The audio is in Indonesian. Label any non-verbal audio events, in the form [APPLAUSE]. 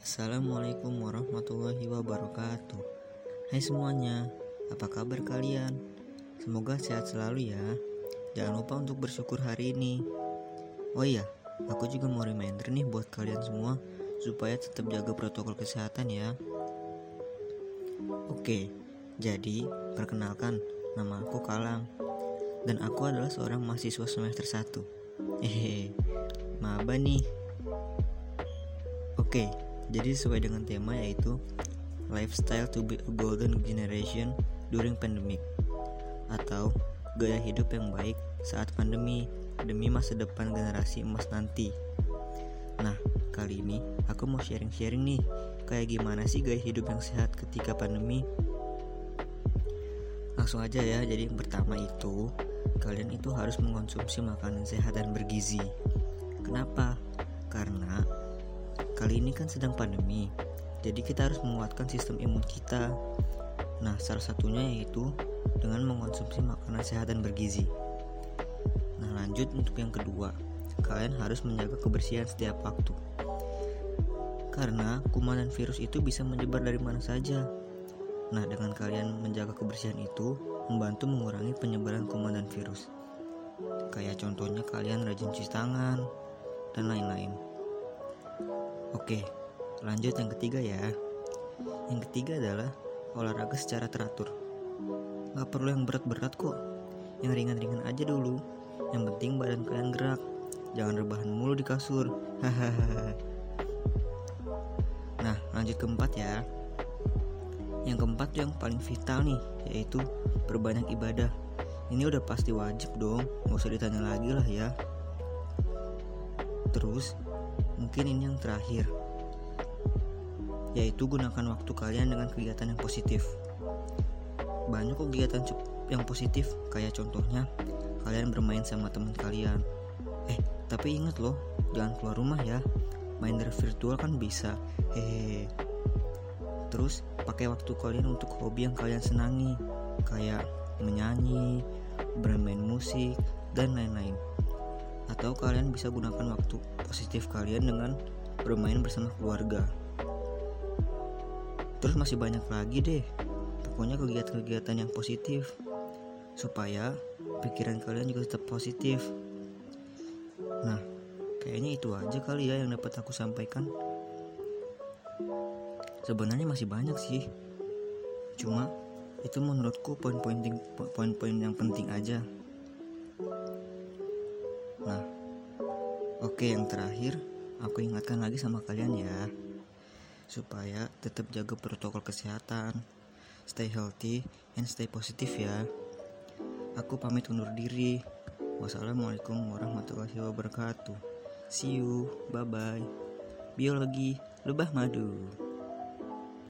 Assalamualaikum warahmatullahi wabarakatuh. Hai semuanya, apa kabar kalian? Semoga sehat selalu ya. Jangan lupa untuk bersyukur hari ini. Oh iya, aku juga mau reminder nih buat kalian semua Supaya tetap jaga protokol kesehatan ya. Oke, jadi perkenalkan nama aku Kalang. Dan aku adalah seorang mahasiswa semester 1 Hehehe, maba nih. Oke, jadi sesuai dengan tema yaitu Lifestyle to be a golden generation during pandemic atau gaya hidup yang baik saat pandemi demi masa depan generasi emas nanti. Nah, kali ini aku mau sharing-sharing nih kayak gimana sih gaya hidup yang sehat ketika pandemi. Langsung aja ya, jadi yang pertama itu kalian itu harus mengonsumsi makanan sehat dan bergizi. Kenapa? Karena Kali ini kan sedang pandemi, jadi kita harus menguatkan sistem imun kita. Nah, salah satunya yaitu dengan mengonsumsi makanan sehat dan bergizi. Nah, lanjut untuk yang kedua, kalian harus menjaga kebersihan setiap waktu. Karena kuman dan virus itu bisa menyebar dari mana saja. Nah, dengan kalian menjaga kebersihan itu, membantu mengurangi penyebaran kuman dan virus. Kayak contohnya kalian rajin cuci tangan, dan lain-lain. Oke, lanjut yang ketiga ya. Yang ketiga adalah olahraga secara teratur. Gak perlu yang berat-berat kok, yang ringan-ringan aja dulu. Yang penting badan kalian gerak, jangan rebahan mulu di kasur. [LAUGHS] Nah, lanjut keempat ya. Yang keempat yang paling vital nih, yaitu berbanyak ibadah. Ini udah pasti wajib dong, nggak usah ditanya lagi lah ya. Terus Mungkin ini yang terakhir, yaitu gunakan waktu kalian dengan kegiatan yang positif. Banyak kegiatan yang positif, kayak contohnya kalian bermain sama teman kalian. Eh, tapi ingat loh, jangan keluar rumah ya. Main dari virtual kan bisa. Hehehe. Terus pakai waktu kalian untuk hobi yang kalian senangi, kayak menyanyi, bermain musik, dan lain-lain atau kalian bisa gunakan waktu positif kalian dengan bermain bersama keluarga. Terus masih banyak lagi deh, pokoknya kegiatan-kegiatan yang positif supaya pikiran kalian juga tetap positif. Nah, kayaknya itu aja kali ya yang dapat aku sampaikan. Sebenarnya masih banyak sih, cuma itu menurutku poin-poin yang penting aja. Oke yang terakhir, aku ingatkan lagi sama kalian ya, supaya tetap jaga protokol kesehatan, stay healthy and stay positif ya. Aku pamit undur diri. Wassalamualaikum warahmatullahi wabarakatuh. See you, bye bye. Biologi lebah madu.